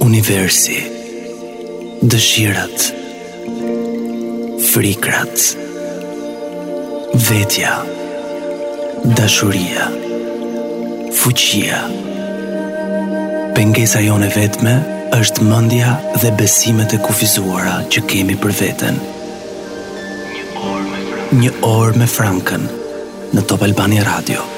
Universi Dëshirat Frikrat Vetja Dashuria Fuqia Pengesa jonë e vetme është mendja dhe besimet e kufizuara që kemi për veten. Një orë me Frankën në Top Albania Radio.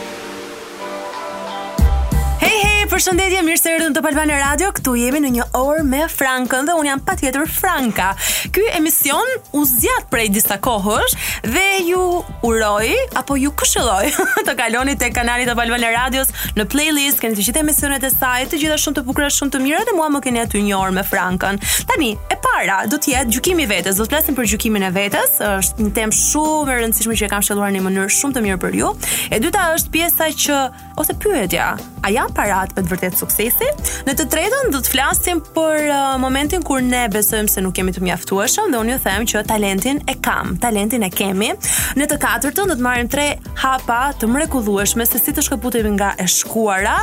Përshëndetje, mirë se erdhët në Top Albania Radio. Këtu jemi në një orë me Frankën dhe unë jam patjetër Franka. Ky emision u zgjatë prej disa kohësh dhe ju uroj apo ju këshilloj të kaloni te kanali i Top Albania Radios në playlist keni të gjitha emisionet e saj, të gjitha shumë të bukura, shumë të mira dhe mua më keni aty një orë me Frankën. Tani, e para do të jetë gjykimi i vetes. Do të flasim për gjykimin e vetes. Është një temë shumë e rëndësishme që e kam shtjelluar në mënyrë shumë të mirë për ju. E dyta është pjesa që ose pyetja, a janë paratë me të vërtetë suksesi? Në të tretën do të flasim për uh, momentin kur ne besojmë se nuk jemi të mjaftueshëm dhe unë ju them që talentin e kam, talentin e kemi. Në të katërtën do të marrim tre hapa të mrekullueshëm se si të shkëputemi nga e shkuara,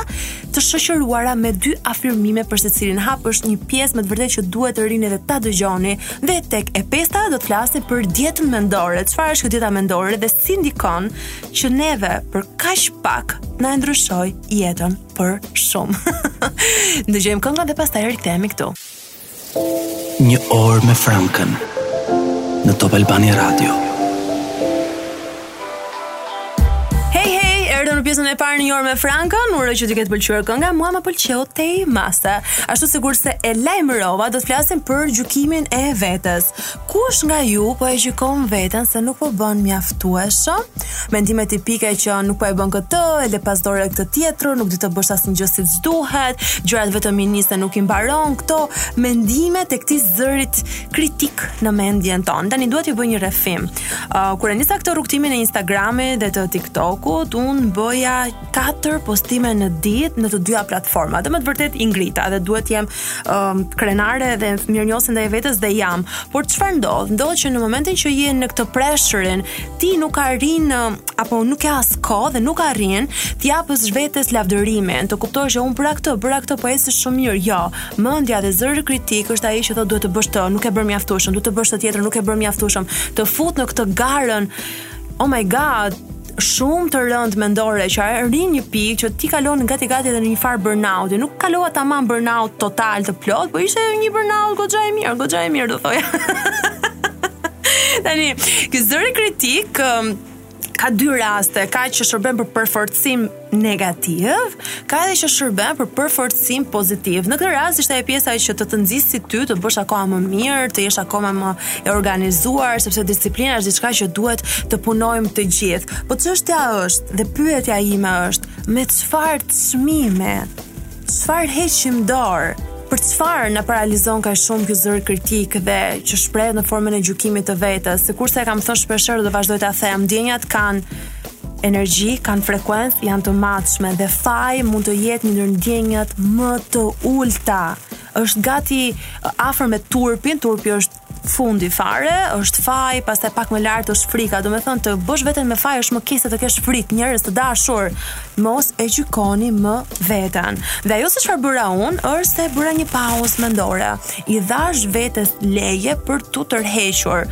të shoqëruara me dy afirmime për secilin hap është një pjesë me të vërtetë që duhet të rrini dhe ta dëgjoni. Dhe tek e pesta do të flasim për dietën mendore. Çfarë është kjo dieta mendore dhe si ndikon që neve për kaq pak na e ndryshon jetën për shumë. Ndëgjojmë këngën dhe pastaj rikthehemi këtu. Një orë me Frankën në Top Albania Radio. Hej hej, erdhëm në pjesën e parë në një orë me Frankën. Uroj që t'ju ketë pëlqyer kënga. Mua më pëlqeu tej mase. Ashtu sikurse e lajmërova, do të flasim për gjykimin e vetes. Kush nga ju po e gjykon veten se nuk po bën mjaftueshëm? Mendime tipike që nuk po e bën këtë, e lë pas dore këtë tjetrën, nuk di të bësh asnjë gjë siç duhet, gjërat vetëm i nis nuk i mbaron këto mendime të këtij zërit kritik në mendjen tonë. Tani dua t'ju bëj një rrëfim. Uh, kur e nisa këtë rrugëtimin e Instagramit dhe të TikTokut, unë bëja 4 postime në ditë në të dyja platformat. Dhe me të vërtetë i ngrita dhe duhet të jem um, krenare dhe mirënjohëse ndaj vetes dhe jam. Por çfarë ndodh? Ndodh që në momentin që je në këtë pressure-in, ti nuk arrin apo nuk ke as kohë dhe nuk arrin t'i japësh vetes lavdërimin, të kuptosh që unë bëra këtë, bëra këtë po ecën shumë mirë. Jo, mendja dhe zëri kritik është ai që thotë duhet të bësh këtë, nuk e bën mjaftueshëm, duhet të bësh këtë tjetrën, nuk e bën mjaftueshëm. Të fut në këtë garën. Oh my god, shumë të rëndë mendore që arrin një pikë që ti kalon gati gati edhe në njëfarë burnout. Nuk kalova tamam burnout total të plot, po ishte një burnout goxha e mirë, goxha e mirë do thoja. Tani, ky zëri kritik um, ka dy raste, ka që shërben për përforcim negativ, ka edhe që shërben për përforcim pozitiv. Në këtë rast ishte ajo pjesa që të të nxisë ty, të bësh akoma më mirë, të jesh akoma më e organizuar, sepse disiplina është diçka që duhet të punojmë të gjithë. Po çështja është dhe pyetja ime është, me çfarë çmimi? Çfarë heqim dorë? Për çfarë na paralizon kaq shumë ky zëri kritik dhe që shprehet në formën e gjykimit të vetes? Sikurse e kam thënë shpesh dhe vazhdoj ta them, ndjenjat kanë energji, kanë frekuencë, janë të matshme dhe faji mund të jetë një ndër ndjenjat më të ulta. Është gati afër me turpin, turpi është fundi fare, është faji, pastaj pak më lart është frika. Domethënë të bësh veten me faj është më keq se të kesh frikë, njerëz të dashur. Mos e gjykoni më veten. Dhe ajo se çfarë bëra unë është se bëra një pauzë mendore. I dhashë vetes leje për t'u tërhequr.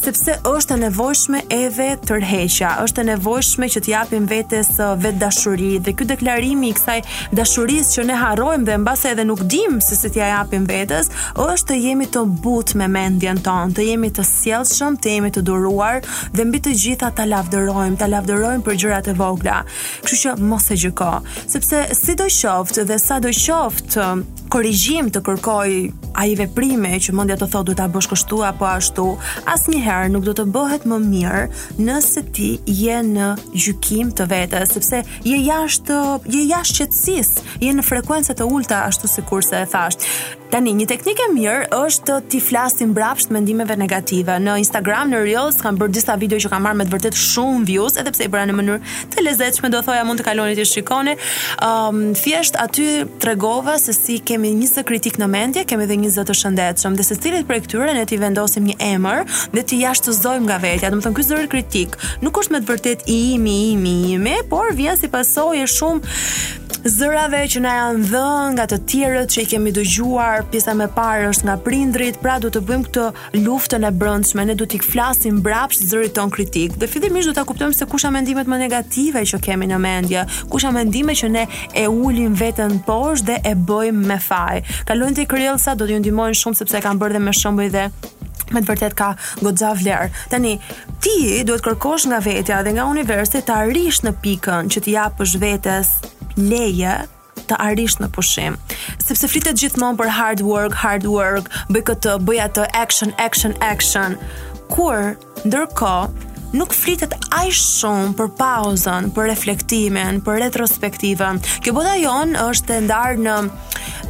sepse është e nevojshme edhe tërheqja, është e nevojshme që t'i japim vetes uh, vetëdashuri dhe ky deklarimi i kësaj dashurisë që ne harrojmë dhe mbase edhe nuk dimë se si t'ia japim vetes, është të jemi të butë me mendjen tonë, të jemi të sjellshëm, të jemi të duruar dhe mbi të gjitha ta lavdërojmë, ta lavdërojmë për gjërat e vogla. Kështu që mos e gjyko, sepse sido qoftë dhe sado qoftë korrigjim të kërkojë ai veprimi që mendja të thotë duhet ta bësh kështu apo ashtu, asnjëherë nuk do të bëhet më mirë nëse ti je në gjykim të vetes, sepse je jashtë je jashtë qetësisë, je në frekuenca të ulta ashtu sikurse e thashë. Tani një teknikë e mirë është t'i flasim mbrapsht mendimeve negative. Në Instagram, në Reels kam bërë disa video që kanë marrë me të vërtetë shumë views, edhe pse i bëra në mënyrë të lezetshme do thoja mund të kaloni t'i shikoni. Um, thjesht aty tregova se si kemi një zë kritik në mendje, kemi edhe një zë të shëndetshëm dhe secilit prej këtyre ne t'i vendosim një emër dhe t'i jashtëzojmë nga vetja. Domethënë ky zëri kritik nuk është me të vërtetë i imi, i imi, i imi, por vjen si pasojë e shumë zërave që na janë dhënë nga të tjerët që i kemi dëgjuar, pjesa më e parë është nga prindërit, pra do të bëjmë këtë luftën e brendshme, ne do t'i flasim mbrapsht zërit tonë kritik dhe fillimisht do ta kuptojmë se kush janë mendimet më negative që kemi në mendje, kush janë mendimet që ne e ulim veten poshtë dhe e bëjmë me faj. Kaloni tek reelsa, do t'ju ndihmojnë shumë sepse e kam bërë dhe me shembuj dhe me të vërtetë ka goxha vlerë. Tani, ti duhet të kërkosh nga vetja dhe nga universi të arrish në pikën që t'i japësh vetes leje të rrish në pushim. Sepse flitet gjithmonë për hard work, hard work, bëj këtë, bëj atë, action, action, action. Kur ndërkohë nuk flitet aq shumë për pauzën, për reflektimin, për retrospektivën. Kjo bota jonë është e ndarë në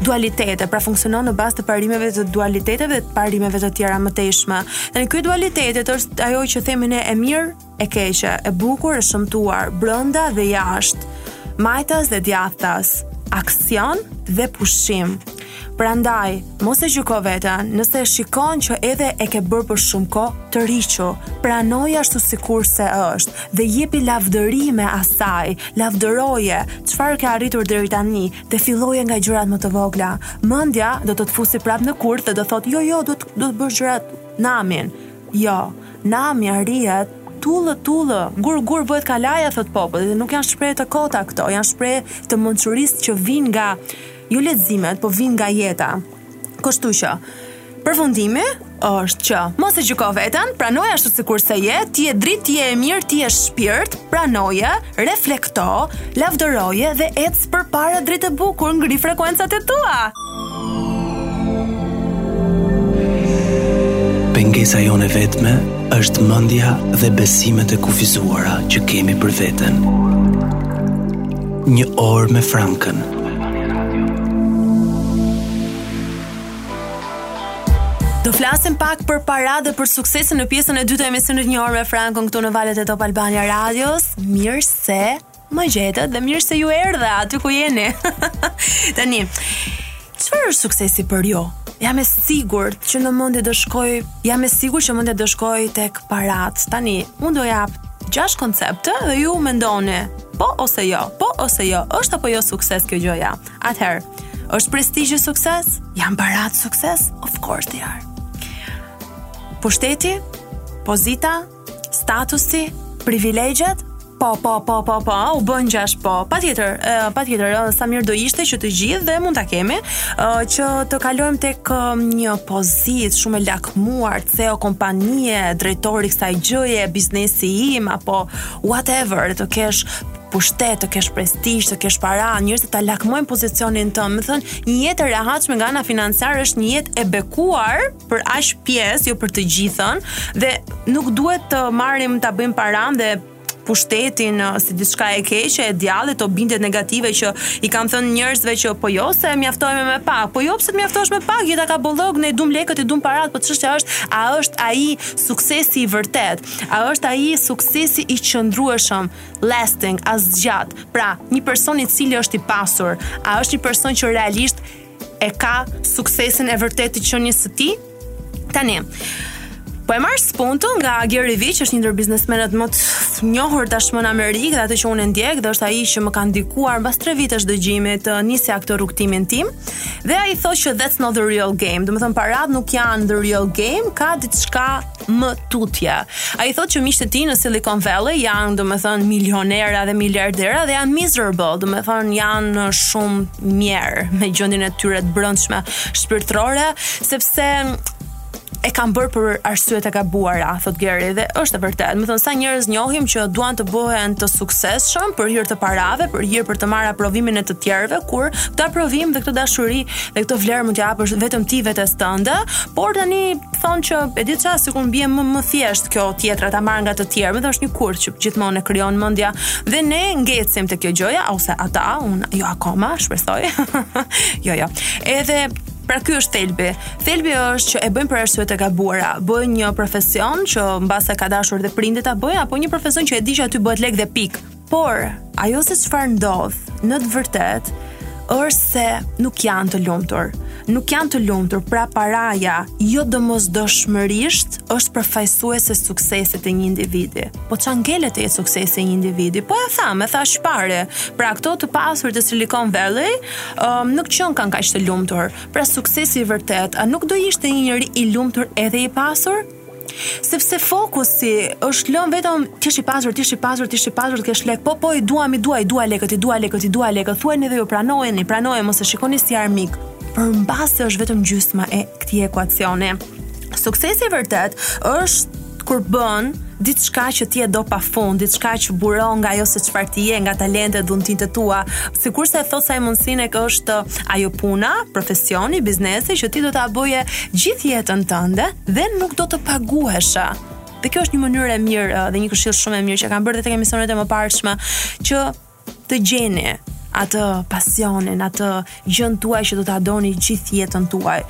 dualitete, pra funksionon në bazë të parimeve të dualiteteve dhe të parimeve të tjera të mëtejshme. Dhe një nga dualitetet është ajo që themi ne e mirë e keqe, e bukur, e shëmtuar, brenda dhe jashtë, majtas dhe djathtas, aksion dhe pushim. Prandaj, mos e gjyko veten, nëse e shikon që edhe e ke bërë për shumë kohë, të riçu, pranoje ashtu sikurse është, dhe jepi lavdërime asaj, lavdëroje, çfarë ke arritur deri tani, dhe filloje nga gjërat më të vogla. Mendja do të të fusi prap në kurth dhe do thotë, jo, jo, do të, do të bësh gjërat namin. Jo, nami arrihet tullë tullë, gur gur bëhet kalaja, thotë populli dhe nuk janë shprehje të kota këto, janë shprehje të mençurisë që vijnë nga jo leximet, po vijnë nga jeta. Kështu që përfundimi është që mos e gjyko veten, pranoje ashtu sikurse je, ti je dritë, ti je e mirë, ti je shpirt, pranoje, reflekto, lavdëroje dhe ec përpara drejt e bukur, ngri frekuencat e tua. Pengesa jonë e vetme është mendja dhe besimet e kufizuara që kemi për veten. Një orë me Frankën. Do flasim pak për para dhe për suksesin në pjesën e dytë të emisionit Një orë me Frankën këtu në valët e Top Albania Radios. Mirë se më gjetët dhe mirë se ju erdha aty ku jeni. Tani, çfarë është suksesi për ju? Jam e sigurt që në mendje do shkoj, jam e sigurt që mendja do shkoj tek parat. Tani, unë do jap gjashtë koncepte dhe ju mendoni po ose jo, po ose jo, është apo jo sukses kjo gjoja. Atëherë, është prestigji sukses? Janë parat sukses? Of course they are. Pushteti, pozita, Statusi, privilegjet, Po, po, po, po, po, u bënë gjashtë, po. Patjetër, patjetër, sa mirë do ishte që të gjithë dhe mund ta kemi, që të kalojmë tek një pozitë shumë e lakmuar, CEO kompanie, drejtor i kësaj gjëje, biznesi im apo whatever, të kesh pushtet, të kesh prestigj, të kesh para, njerëzit të ta lakmojnë pozicionin tënd. Do të thonë, një jetë e rehatshme nga ana financiare është një jetë e bekuar, për aq pjesë, jo për të gjithën dhe nuk duhet të marrim ta bëjmë paran dhe pushtetin uh, si diçka e keqe e djallit, o bindjet negative që i kanë thënë njerëzve që po jo se mjaftohemi me pak, po jo pse të mjaftosh me pak, jeta ka bollëk, ne dum lekët e dum parat, po çështja është a është ai suksesi i vërtetë? A është ai suksesi i qëndrueshëm, lasting, a zgjat? Pra, një person i cili është i pasur, a është një person që realisht e ka suksesin e vërtetë të qenies së tij. Tani, Po e marr spunto nga Gary Vee, që është një ndër biznesmenët më të njohur tashmë në Amerikë dhe atë që unë e ndjek, dhe është ai që më ka ndikuar mbas 3 vitesh dëgjimi të nisja këtë rrugtimin tim. Dhe ai thotë që that's not the real game. Domethënë paratë nuk janë the real game, ka diçka më tutje. Ai thotë që miqtë e tij në Silicon Valley janë, domethënë, milionera dhe miliardera dhe janë miserable, domethënë janë shumë mjerë me gjendjen e tyre të brendshme shpirtërore, sepse e kanë bërë për arsye të gabuara, thot Geri dhe është e vërtetë. Domethënë sa njerëz njohim që duan të bëhen të suksesshëm për hir të parave, për hir për të marrë aprovimin e të tjerëve, kur këtë aprovim dhe këtë dashuri dhe këtë vlerë mund t'ia japësh vetëm ti vetes tënde, por tani thonë që e di çfarë sikur më bie më më thjesht kjo tjetra ta marr nga të tjerë, vetëm është një kurth që gjithmonë e krijon mendja dhe ne ngecim te kjo gjëja ose ata, unë jo akoma, shpresoj. jo, jo. Edhe Pra ky është thelbi. Thelbi është që e bëjmë për arsye të gabuara. Bëj një profesion që mbase ka dashur dhe prindët ta bëj apo një profesion që e di që aty bëhet lek dhe pik. Por, ajo se çfarë ndodh në të vërtetë është se nuk janë të lumtur. Nuk janë të lumtur, pra paraja jo domosdoshmërisht është përfaqësuese e suksesit të një individi. Po ça ngelet të jetë suksesi i një individi? Po e thamë, e thashë më parë. Pra këto të pasur të Silicon Valley, um, nuk qenkan kaq të lumtur. Pra suksesi i vërtet, a nuk do ishte një njeri i lumtur edhe i pasur? Sepse fokusi është lënë vetëm të jesh i pasur, të jesh i pasur, të jesh i pasur, të kesh lek. Po po i duam, i dua, i dua lekët, i dua lekët, i dua lekët. Thuajeni dhe ju pranojeni, pranojeni mos e shikoni si armik. Por mbase është vetëm gjysma e këtij ekuacioni. Suksesi i vërtet është kur bën diçka që ti e do pa fund, diçka që buron nga ajo se çfarë ti je, nga talentet, dhuntitë tua. Sikurse e thot Simon Sinek është Ajo puna, profesioni, biznesi që ti do ta bëje gjithë jetën tënde dhe nuk do të paguheshe. Dhe kjo është një mënyrë e mirë dhe një këshillë shumë e mirë që kam bërë dhe tek emisionet e mëparshme që të gjeni atë pasionin, atë gjën tuaj që do ta doni gjithë jetën tuaj.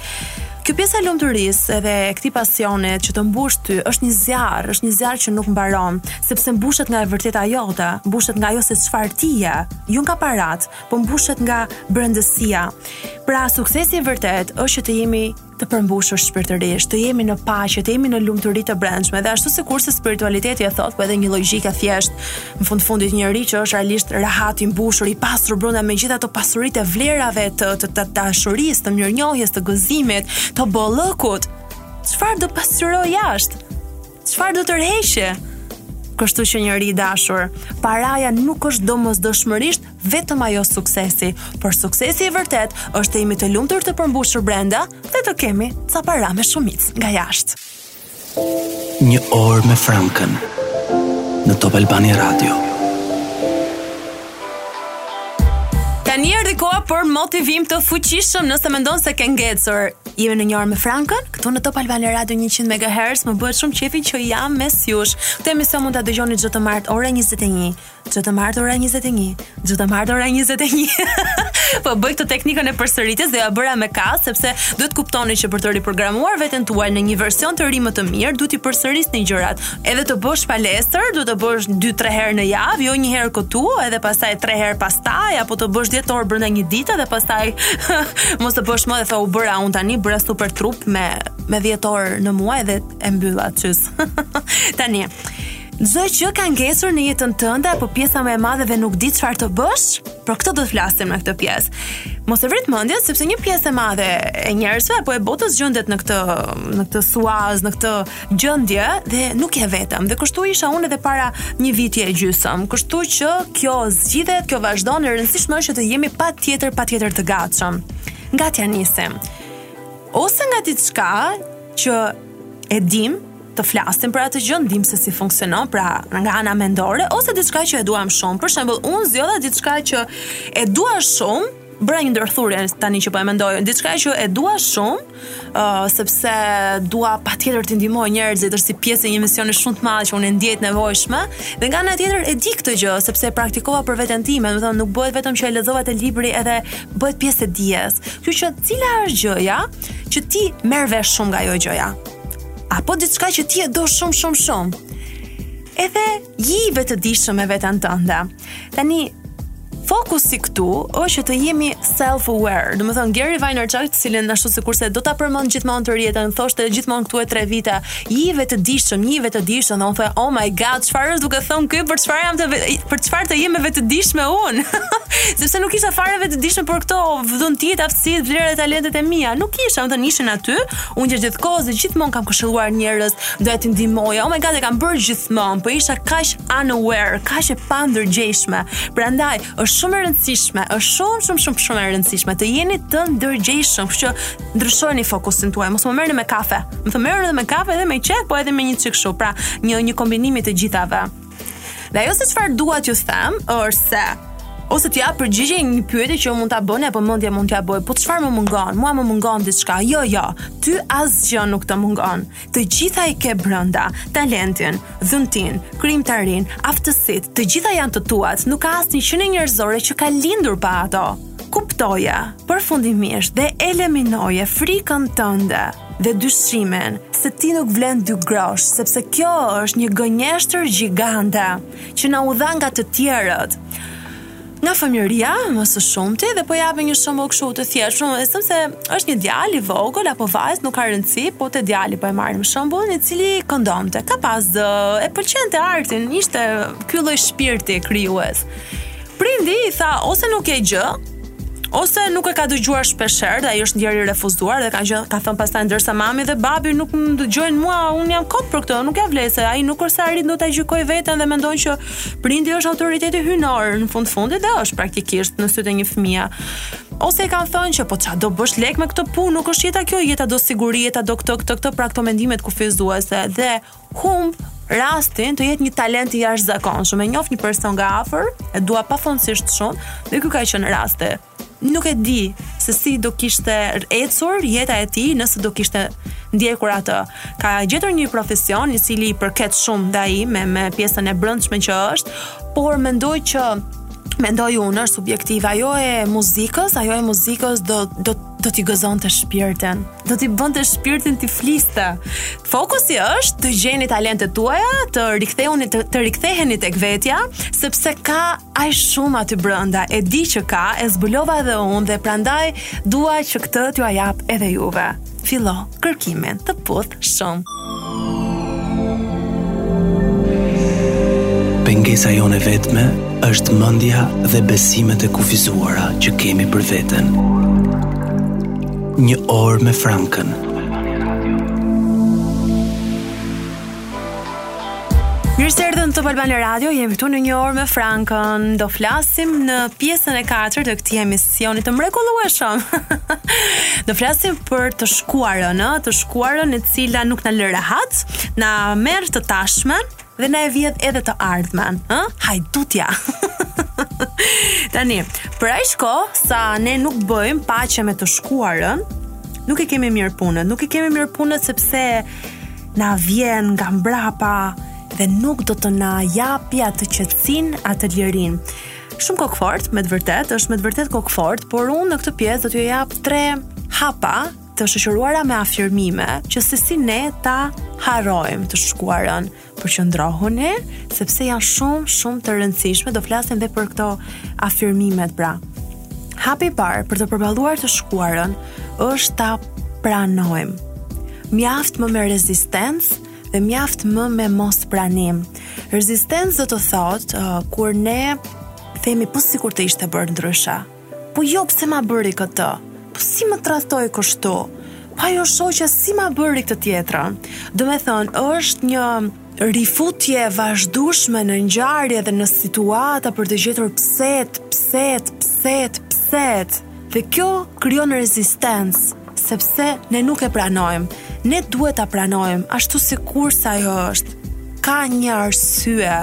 Kjo pjesa e lumturisë edhe e këtij pasioni që të mbush ty është një zjarr, është një zjarr që nuk mbaron, sepse mbushet nga e vërteta jote, mbushet nga ajo se çfarë ti je, jo nga paratë, po mbushet nga brendësia. Pra suksesi i vërtet është që të jemi të përmbushur shpirtërisht, të jemi në paqe, të jemi në lumturi të brendshme dhe ashtu sikurse spiritualiteti e thot, po edhe një logjikë e thjesht, në fund fundit një njeri që është realisht rehat i mbushur, i pasur brenda me gjithë ato pasuritë e vlerave të të të dashurisë, të mirënjohjes, të gëzimit, të bollëkut. Çfarë do pasqyrojë jashtë? Çfarë do tërheqë? Kështu që njeri i dashur, paraja nuk është domosdoshmërisht vetëm ajo suksesi, por suksesi i vërtet është të jemi të lumtur të përmbushur brenda dhe të kemi ca para me shumicë nga jashtë. Një orë me Frankën në Top Albania Radio. Tani erdhi koha për motivim të fuqishëm nëse mendon se ke ngecur. Jemi në një orë me Frankën, këtu në Top Albania Radio 100 MHz, më bëhet shumë qejfi që jam mes jush. Këtë emision mund ta dëgjoni çdo të martë ora 21, çdo të martë ora 21, çdo të martë ora 21. po bëj këtë teknikën e përsëritjes dhe jua bëra me kast sepse duhet të kuptoni që për të riprogramuar veten tuaj në një version të ri më të mirë, duhet t'i përsërisni gjërat. edhe të bësh palestër, duhet të bësh 2-3 herë në javë, jo një herë këtu, edhe pastaj 3 herë pastaj apo të bësh 10 orë brenda një dite dhe pastaj mos të bësh më dhe thua u bëra unë tani, bëra super trup me me 10 orë në muaj dhe e mbylla çys. tani Çdo gjë ka ngecur në jetën tënde apo pjesa më e madhe dhe nuk di çfarë të bësh, për këtë do të flasim në këtë pjesë. Mos e vrit mendjen sepse një pjesë e madhe e njerëzve apo e botës gjendet në këtë në këtë suazë, në këtë gjendje dhe nuk je vetëm. Dhe kështu isha unë edhe para një viti e gjysëm. Kështu që kjo zgjidhet, kjo vazhdon e rëndësishme është që të jemi patjetër patjetër të gatshëm. Nga t'ia nisim. Ose nga diçka që e dimë të flasim për atë gjënë, dimë se si funksionon, pra nga ana mendore ose diçka që e duam shumë. Për shembull, unë zgjodha diçka që e dua shumë, bëra një ndërthurje tani që po e mendoj. Diçka që e dua shumë, ë uh, sepse dua patjetër të ndihmoj njerëzit është si pjesë e një misioni shumë të madh që unë ndjej të nevojshme. Dhe nga ana tjetër e di këtë gjë sepse e praktikova për veten time, domethënë nuk bëhet vetëm që e lexova te libri edhe bëhet pjesë e dijes. Kështu që cila është gjëja që ti merr vesh shumë nga ajo gjëja? Apo diçka që ti e do shumë shumë shumë? Edhe ji i vetëdijshëm me veten tënde. Tani, fokusi këtu është që të jemi self aware. Domethënë Gary Vaynerchuk, të cilin ashtu sikurse do ta përmend gjithmonë tër jetën, thoshte gjithmonë këtu e 3 vite, ji i vetëdijshëm, ji i vetëdijshëm, unë thoja, "Oh my god, çfarë është duke thënë ky për çfarë jam të për çfarë të jem e vetëdijshme unë?" Sepse nuk isha fare e vetëdijshme për këto dhuntitë, aftësitë, vlerat e talentet e mia. Nuk isha, domethënë ishin aty, Unë që gjithë kohës dhe gjithmonë kam këshilluar njerëz, doja t'i ndihmoja. Oh my god, e kam bërë gjithmonë, po isha kaq unaware, kaq e pandërgjegjshme. Prandaj është shumë e rëndësishme, është shumë shumë shumë shumë e rëndësishme të jeni të ndërgjegjshëm, kështu që ndryshojeni fokusin tuaj, mos m'u merrni me kafe. Domethënë merruni me kafe dhe me qejf, po edhe me një çik kështu, pra një një kombinim i të gjithave. Dhe ajo se çfarë dua t'ju them është se ose t'i jap përgjigje një pyetje që mund ta bëni apo mendja mund t'jua bëjë, po çfarë më mungon? Mua më mungon diçka. Jo, jo, ty asgjë nuk të mungon. Të gjitha i ke brenda, talentin, dhuntinë, krijimtarinë, aftësitë, të gjitha janë të tuat, nuk ka asnjë qenie njerëzore që ka lindur pa ato. Kuptoje përfundimisht dhe eliminoje frikën tënde. dhe dyshimin se ti nuk vlen dy grosh, sepse kjo është një gënjeshtër gjigante që na u dha nga të tjerët. Nga fëmijëria, më së shumti dhe po jap një shembull kështu të thjeshtë, themi se është një djalë i vogël apo vajzë, nuk ka rëndësi, po te djali po e marrim shembullin i cili këndonte, ka pas zë, e pëlqente artin, ishte ky lloj shpirti krijues. Prindi i tha ose nuk e gjë, ose nuk e ka dëgjuar shpeshherë dhe ai është ndier i refuzuar dhe kanë qenë ka thënë pastaj ndërsa mami dhe babi nuk më dëgjojnë mua, unë jam kot për këtë, nuk ia vlej se ai nuk është se arrin dot ta gjykojë veten dhe mendon që prindi është autoriteti hyjnor në fund fundit dhe është praktikisht në sytë e një fëmije. Ose i kanë thënë që po ça do bësh lek me këtë punë, nuk është jeta kjo, jeta do siguri, jeta do këtë këtë këtë pra këto mendimet kufizuese dhe humb rastin të jetë një talent i jashtëzakonshëm. E njoh një person nga afër, e dua pafundësisht shumë, dhe ky ka qenë rasti. Nuk e di se si do kishte ecur jeta e tij nëse do kishte ndjekur atë. Ka gjetur një profesion i cili i përket shumë dhe ai me me pjesën e brendshme që është, por mendoj që mendoj unë është subjektive ajo e muzikës, ajo e muzikës do do do t'i gëzonte shpirtin. do t'i bënte shpirtin t'i fliste. Fokusi është të gjeni talentet tuaja, të riktheheni të, të riktheheni tek vetja, sepse ka aq shumë aty brenda. E di që ka, e zbulova edhe unë dhe prandaj dua që këtë t'ua jap edhe juve. Fillo kërkimin të puth shumë. Pengesa jonë e vetme është mendja dhe besimet e kufizuara që kemi për veten. Një orë me Frankën. Mirë se erdhët në Top Albania Radio. Jemi këtu në një orë me Frankën. Do flasim në pjesën e katërt të këtij emisioni. sioni të mrekullueshëm. Do flasim për të shkuarën, ë, të shkuarën e cila nuk na lë rehat, na merr të tashmen dhe na e vjedh edhe të ardhmen, ë? Hajdutja. Tani, për aq kohë sa ne nuk bëjmë paqe me të shkuarën, nuk e kemi mirë punën, nuk e kemi mirë punën sepse na vjen nga mbrapa dhe nuk do të na japi atë qetësinë, atë lirinë. Shumë kokëfortë, me të vërtetë, është me të vërtetë kokëfortë, por unë në këtë pjesë do t'ju jap tre hapa të shoqëruara me afirmime që se si ne ta harrojmë të shkuarën, përqendrohuni, sepse janë shumë, shumë të rëndësishme, do flasim dhe për këto afirmimet pra. Hapi i parë për të përballuar të shkuarën është ta pranojmë. Mjaft më me rezistencë, dhe mjaft më me mos pranim. Rezistencë do të thotë uh, kur ne themi po sikur të ishte bërë ndryshe. Po jo pse ma bëri këtë? Po si më trajtoi kështu? Po ajo shoqja si ma bëri këtë tjetrën? Domethënë është një rifutje e vazhdueshme në ngjarje dhe në situata për të gjetur pse, pse, pse, pse. Dhe kjo krijon rezistencë, sepse ne nuk e pranojmë. Ne duhet ta pranojmë ashtu sikurse ajo është. Ka një arsye,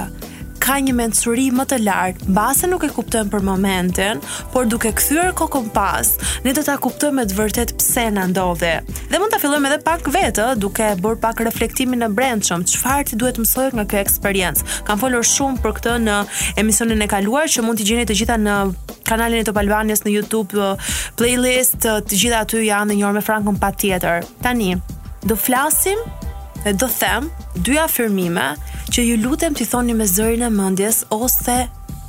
ka një mençuri më të lartë, mbase nuk e kuptojmë për momentin, por duke kthyer kokën pas, ne do ta kuptojmë me të vërtetë pse na ndodhi. Dhe mund ta fillojmë edhe pak vetë, duke bërë pak reflektimin e brendshëm, çfarë ti duhet të mësosh nga kjo eksperiencë. Kam folur shumë për këtë në emisionin e kaluar që mund t'i gjeni të gjitha në kanalin e Top Albanias në YouTube, playlist, të gjitha aty janë dhe Një orë me Frankën patjetër. Tani, do flasim dhe do them dy afirmime që ju lutem t'i thoni me zërin e mendjes ose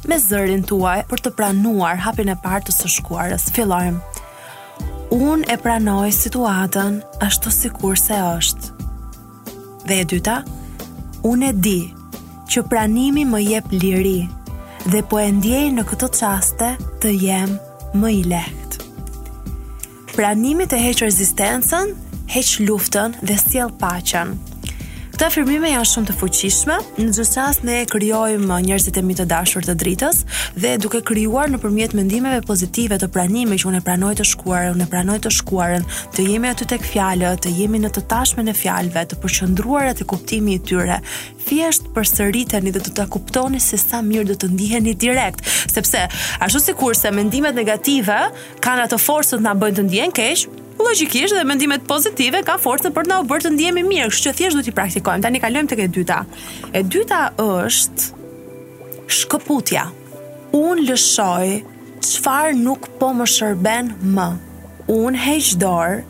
me zërin tuaj për të pranuar hapin e parë të së shkuarës. Fillojmë. Unë e pranoj situatën ashtu sikurse është. Dhe e dyta, unë e di që pranimi më jep liri dhe po e ndjej në këto çaste të jem më i lehtë. Pranimi të heq rezistencën, heq luftën dhe sjell paqen. Këto afirmime janë shumë të fuqishme, në çdo çast ne krijojmë njerëzit e mi të dashur të dritës dhe duke krijuar nëpërmjet mendimeve pozitive të pranimit që unë e pranoj të shkuarën, unë e pranoj të shkuarën të jemi aty tek fjalët, të jemi në të tashmen e fjalëve, të përqendruar te kuptimi i tyre. Thjesht përsëriteni dhe do ta kuptoni se sa mirë do të ndiheni direkt, sepse ashtu sikurse mendimet negative kanë atë forcë të na bëjnë të ndihemi keq, logjikisht dhe mendimet pozitive kanë forcën për të na bërë të ndihemi mirë, kështu që thjesht duhet t'i praktikojmë. Tani kalojmë tek e dyta. E dyta është shkëputja. Unë lëshoj çfarë nuk po më shërben më. Unë heq dorë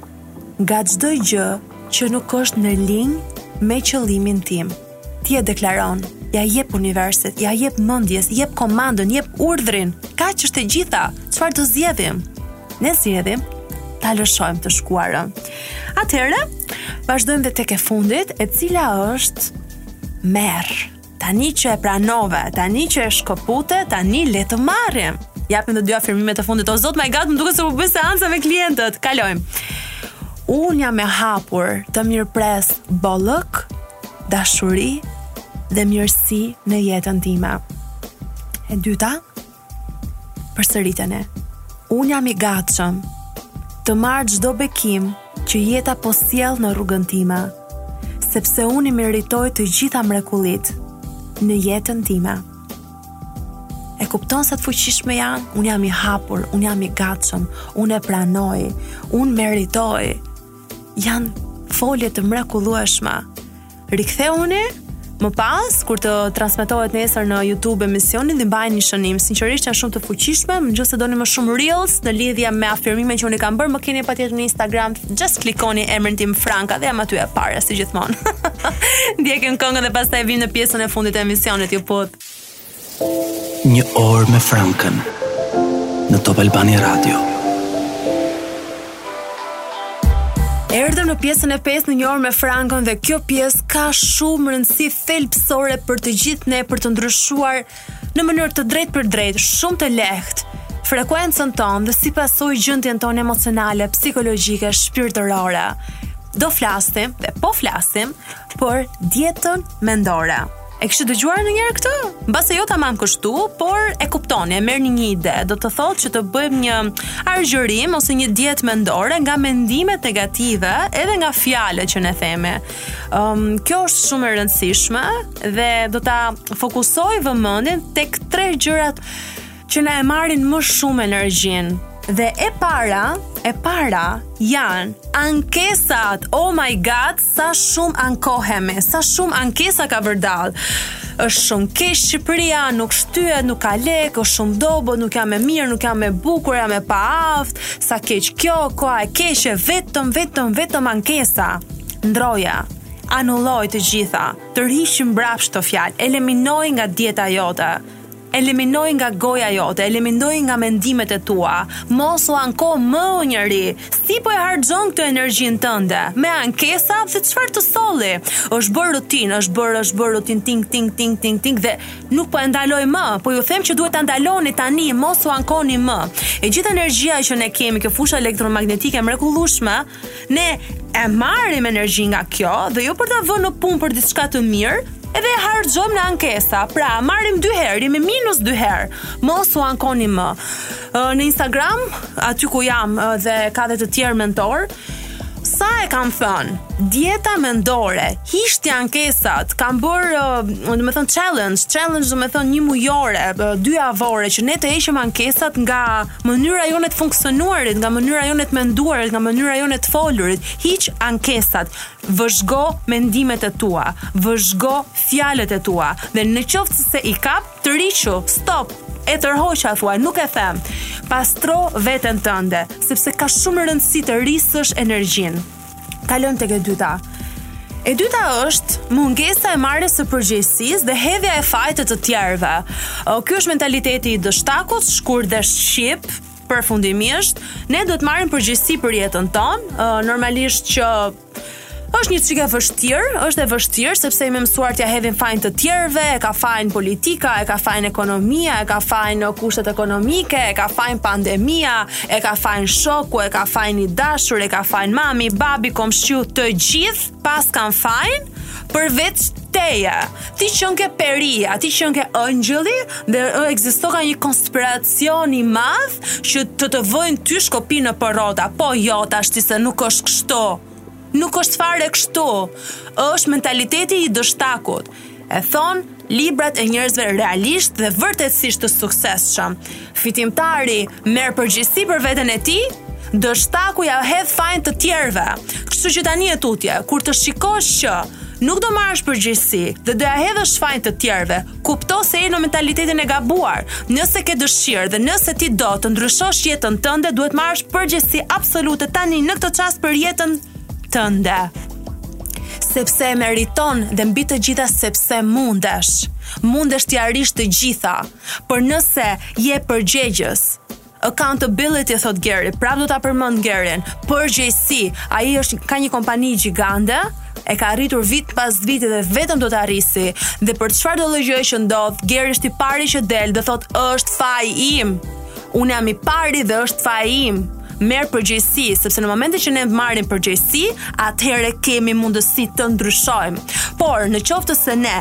nga çdo gjë që nuk është në linjë me qëllimin tim. Ti e deklaron, ja jep universit, ja jep mendjes, jep komandën, jep urdhrin, kaq është e gjitha, çfarë do zgjedhim? Ne zgjedhim ta lëshojmë të shkuarën. Atëherë, vazhdojmë dhe tek e fundit, e cila është merr. Tani që e pranove, tani që e shkëpute, tani le të marrim. Japim dhe dy afirmime të fundit. O zot, my god, më duket se po bëj seanca me klientët. Kalojmë. Unë jam e hapur të mirëpres bollëk, dashuri dhe mirësi në jetën time. E dyta, Përsëriteni. Unë jam i gatshëm të marr çdo bekim që jeta po sjell në rrugën time, sepse unë i meritoj të gjitha mrekullitë në jetën time. E kupton sa të fuqishme janë? Unë jam i hapur, unë jam i gatshëm, unë e pranoj, unë meritoj. Janë folje të mrekullueshme. Riktheuni më pas kur të transmetohet nesër në YouTube emisionin dhe mbani një shënim. Sinqerisht janë shumë të fuqishme, megjithëse doni më shumë reels në lidhje me afirmime që unë kam bërë, më keni patjetër në Instagram, just klikoni emrin tim Franka dhe jam aty e para si gjithmonë. Ndjekim këngën dhe pastaj vijmë në pjesën e fundit të emisionit, ju puth. Një orë me Frankën në Top Albania Radio. Erdhëm në pjesën e pestë në një orë me Frankën dhe kjo pjesë ka shumë rëndësi thelbësore për të gjithë ne për të ndryshuar në mënyrë të drejtpërdrejtë, shumë të lehtë frekuencën tonë dhe si pasojë gjendjen tonë emocionale, psikologjike, shpirtërore. Do flasim dhe po flasim për dietën mendore. E kishit dëgjuar ndonjëherë këtë? Mbase jo tamam kështu, por e kuptoni, e merrni një ide, do të thotë që të bëjmë një argjërim ose një dietë mendore nga mendimet negative edhe nga fjalët që ne themi. Um, kjo është shumë e rëndësishme dhe do ta fokusoj vëmendjen tek tre gjërat që na e marrin më shumë energjinë. Dhe e para, e para janë ankesat. Oh my god, sa shumë ankohemi, sa shumë ankesa ka vërdall. Është shumë keq Shqipëria, nuk shtyhet, nuk ka lekë, është shumë dobët, nuk jam e mirë, nuk jam e bukur, jam e paaftë. Sa keq kjo, koha e keqe, vetëm vetëm vetëm ankesa. Ndrroji, anuloji të gjitha, tërhiqi mbrapsht këto fjalë, eliminoji nga dieta jote. Eliminoji nga goja jote, eliminoji nga mendimet e tua. Mos u anko më o njeri. Si po e harxhon këtë energjinë tënde? Me ankesa dhe çfarë të solli? Është bërë rutinë, është bërë, është bërë rutinë ting ting ting ting ting dhe nuk po e ndaloj më. Po ju them që duhet ta ndaloni tani, mos u ankoni më. E gjitha energjia që ne kemi, kjo fusha elektromagnetike e mrekullueshme, Ne e marrim energji nga kjo dhe jo për ta vënë në punë për diçka të mirë, edhe e harxhojmë në ankesa. Pra, marrim dy herë, jemi minus dy herë. Mos u ankoni më. Në Instagram, aty ku jam dhe ka dhe të tjerë mentorë, sa e kam thënë, dieta mendore, hiqini ankesat, kam bërë, uh, domethënë challenge, challenge domethënë njëmujore, dyjavore që ne të heqim ankesat nga mënyra jonë e të funksionuarit, nga mënyra jonë e të menduarit, nga mënyra jonë e të folurit, hiq ankesat, vëzhgo mendimet e tua, vëzhgo fjalët e tua dhe në qoftë se i kap, të riku, stop, e tërhoqa thua, nuk e them. Pastro veten tënde, sepse ka shumë rëndësi të rrisësh energjinë. kalon tek e dyta. E dyta është mungesa e marrjes së përgjegjësisë dhe hedhja e fajit te të tjerëve. Ky është mentaliteti i dështakut, shkurt dhe shqip, përfundimisht, ne duhet të marrim përgjegjësi për jetën tonë, normalisht që është një çike vështirë, është e vështirë sepse jemi mësuar t'ia hedhim fajin të tjerëve, e ka fajin politika, e ka fajin ekonomia, e ka fajin kushtet ekonomike, e ka fajin pandemia, E ka fajn shoku, e ka fajn i dashur, e ka fajn mami, babi, komshiu, të gjithë paskan fajn përveç teje. Ti qënke peria, ti qënke ëngjëlli, dhe ekzistoka një konspiracion i madh që të të vojnë ty shkopinj nëpër rrota. Po jo, tashti se nuk është kështu. Nuk është fare kështu. Është mentaliteti i dështakut. E thonë librat e njerëzve realisht dhe vërtetësisht të suksesshëm. Fitimtari merr përgjegjësi për veten e tij, dështaku ja hedh fajin të tjerëve. Kështu që tani e tutje, kur të shikosh që nuk do marrësh përgjegjësi dhe do ja hedhësh fajin të tjerëve, Kupto se je në mentalitetin e gabuar. Nëse ke dëshirë dhe nëse ti do të ndryshosh jetën tënde, duhet të marrësh përgjegjësi absolute tani në këtë çast për jetën tënde. Sepse e meriton dhe mbi të gjitha sepse mundesh. Mundesh t'i arrish të gjitha, por nëse je përgjegjës, Accountability thotë Geri, prap do ta përmend Gerin, përgjegjësi, ai është ka një kompani gjigande, e ka arritur vit pas viti dhe vetëm do të rrisi. Dhe për çfarëdo lloj gjëje që ndodh, Geri është i pari që del dhe thotë është faji im. Unë jam i pari dhe është faji im merr përgjegjësi, sepse në momentin që ne marrim përgjegjësi, atëherë kemi mundësi të ndryshojmë. Por në qoftë se ne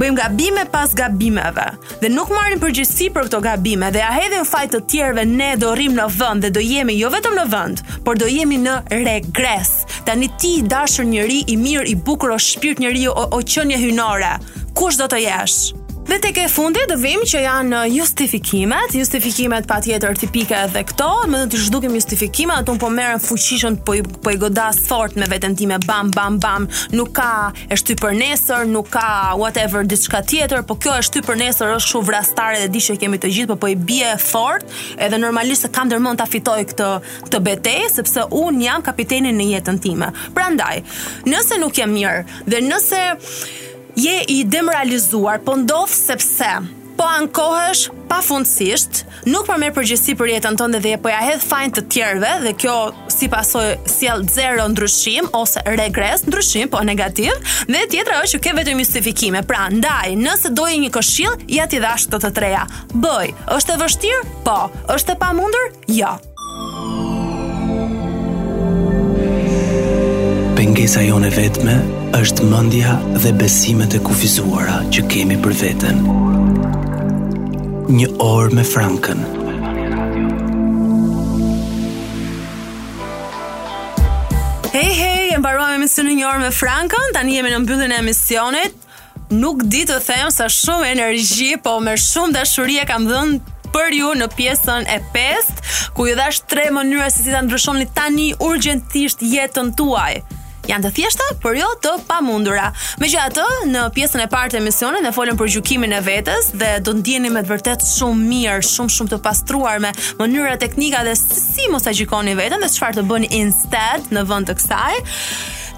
bëjmë gabime pas gabimeve, dhe nuk marrim përgjegjësi për këto gabime dhe ja hedhim fajt të tjerëve, ne do rrim në vend dhe do jemi jo vetëm në vend, por do jemi në regres. Tani ti i dashur njeri i mirë, i bukur o shpirt njeriu, o qenie hyjnore, kush do të jesh? Dhe tek e fundit do vim që janë uh, justifikimet, justifikimet patjetër tipike edhe këto, ne do t'i zhdukim justifikimet, a un po merrem fuqishëm, po po i godas fort me veten time, bam bam bam, nuk ka e shty për nesër, nuk ka whatever diçka tjetër, po kjo e shty për nesër është shumë vrastare dhe e di që e kemi të gjithë, po po i bie fort, edhe normalisht se kam ndërmend ta fitoj këtë këtë betejë sepse unë jam kapiteni në jetën time. Prandaj, nëse nuk je mirë dhe nëse je i demoralizuar, po ndodh sepse po ankohesh pafundësisht, Nuk po merr përgjegjësi për jetën tënde dhe po ia hedh fajin të tjerëve dhe kjo si pasojë sjell zero ndryshim ose regres, ndryshim po negativ, dhe tjetra është që ke vetëm justifikime. Prandaj, nëse doje një këshillë, ja t'i dhashë këto të treja. Bëj, është e vështirë? Po, është e pamundur? Jo. Pengesa jonë e vetme është mendja dhe besimet e kufizuara që kemi për veten. Një orë me Frankën. Hej, hej, e mbaruam emisionin një orë me Frankën, tani jemi në mbylljen e emisionit. Nuk di të them sa shumë energji, po me shumë dashuri e kam dhënë për ju në pjesën e 5, ku ju dhashë tre mënyra se si ta ndryshoni tani urgjentisht jetën tuaj. Janë të thjeshta, por jo të pamundura. Megjithatë, në pjesën e parë të emisionit ne folëm për gjykimin e vetes dhe do ndiheni me të vërtetë shumë mirë, shumë shumë të pastruar me mënyra teknika dhe si mos ta gjykoni veten dhe çfarë të bëni instead në vend të kësaj.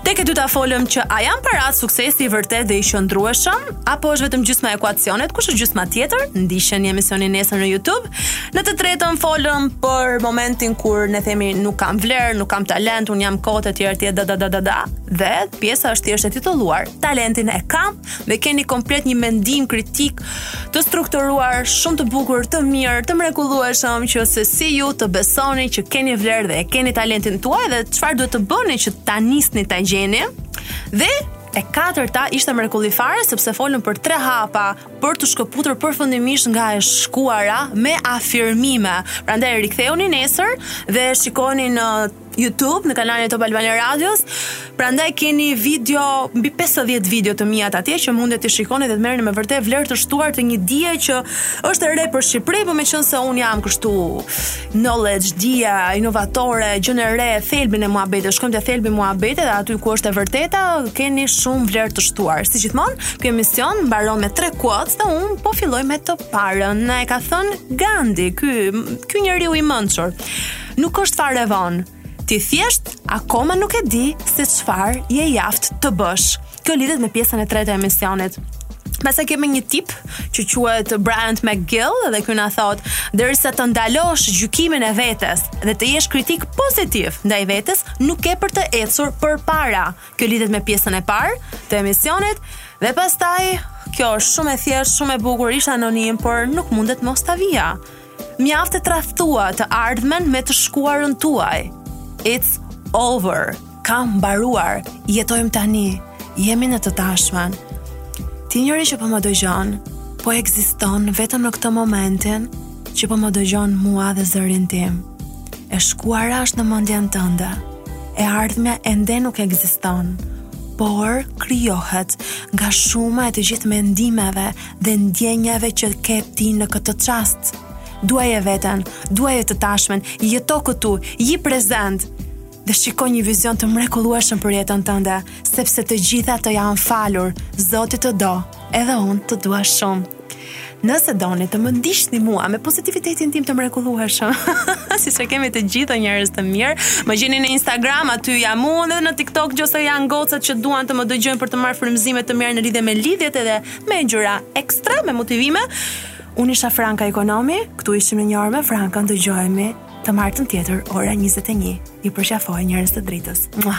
Tek e dyta folëm që a janë paratë suksesi i vërtetë dhe i qëndrueshëm, apo është vetëm gjysma e ekuacionit, kush është gjysma tjetër, ndiqeni emisionin nesër në Youtube. Në të tretën folëm për momentin kur ne themi nuk kam vlerë, nuk kam talent, unë jam kot e tjerë e tjerë da da da da da. Dhe pjesa është thjesht e titulluar, talentin e kam, dhe keni komplet një mendim kritik të strukturuar, shumë të bukur, të mirë, të mrekullueshëm që se si ju të besoni që keni vlerë dhe e keni talentin tuaj dhe çfarë duhet të bëni që ta nisni ta gjeni. Dhe e katërta ishte mrekulli fare sepse folëm për tre hapa për t'u shkëputur përfundimisht nga e shkuara me afirmime. Prandaj rikthehuni nesër dhe shikojeni në YouTube, në kanalin e Top Albania Radios. Prandaj keni video, mbi 50 video të mia atje që mundet t'i shikoni dhe të merrni me vërtet vlerë të shtuar të një dije që është e re për Shqipërinë, por meqenëse unë jam kështu knowledge, dija, inovatore, gjënë e re, thelbin e muhabetit, shkojmë te thelbi i muhabetit dhe aty ku është e vërteta, keni shumë vlerë të shtuar. Si gjithmonë, ky emision mbaron me tre quotes dhe unë po filloj me të parën. Na e ka thënë Gandhi, ky ky njeriu i mençur. Nuk është fare vonë. Ti thjesht akoma nuk e di se çfarë je i aftë të bësh. Kjo lidhet me pjesën e tretë të emisionit. Pastaj kemi një tip që quhet Bryant McGill dhe ky na thotë, derisa të ndalosh gjykimin e vetes dhe të jesh kritik pozitiv ndaj vetes, nuk ke për të ecur përpara. Kjo lidhet me pjesën e parë të emisionit dhe pastaj kjo është shumë e thjeshtë, shumë e bukur, ishte anonim, por nuk mundet mos ta vija. Mjaft e tradhtuat të ardhmen me të shkuarën tuaj. It's over. Ka mbaruar. Jetojmë tani. Jemi në të tashmen. Ti njeri që po më dëgjon, po ekziston vetëm në këtë momentin që po më dëgjon mua dhe zërin tim. E shkuara është në mendjen tënde. E ardhmja ende nuk ekziston por krijohet nga shuma e të gjithë mendimeve dhe ndjenjave që ke ti në këtë çast. Duaje veten, duaje të tashmen, jeto këtu, ji prezent dhe shiko një vizion të mrekullueshëm për jetën tënde, sepse të gjitha të janë falur, Zoti të do, edhe unë të dua shumë. Nëse doni të më ndiqni mua me pozitivitetin tim të mrekullueshëm, siç e kemi të gjithë njerëz të mirë, më gjeni në Instagram, aty jam unë dhe në TikTok, nëse janë gocat që duan të më dëgjojnë për të marrë frymëzime të mira në lidhje me lidhjet edhe me gjëra ekstra, me motivime. Unë isha Franka Ekonomi, këtu ishim në një orë me Frankan, dëgjohemi të martën tjetër, ora 21, ju përqafoj njerëz të dritës. Mua!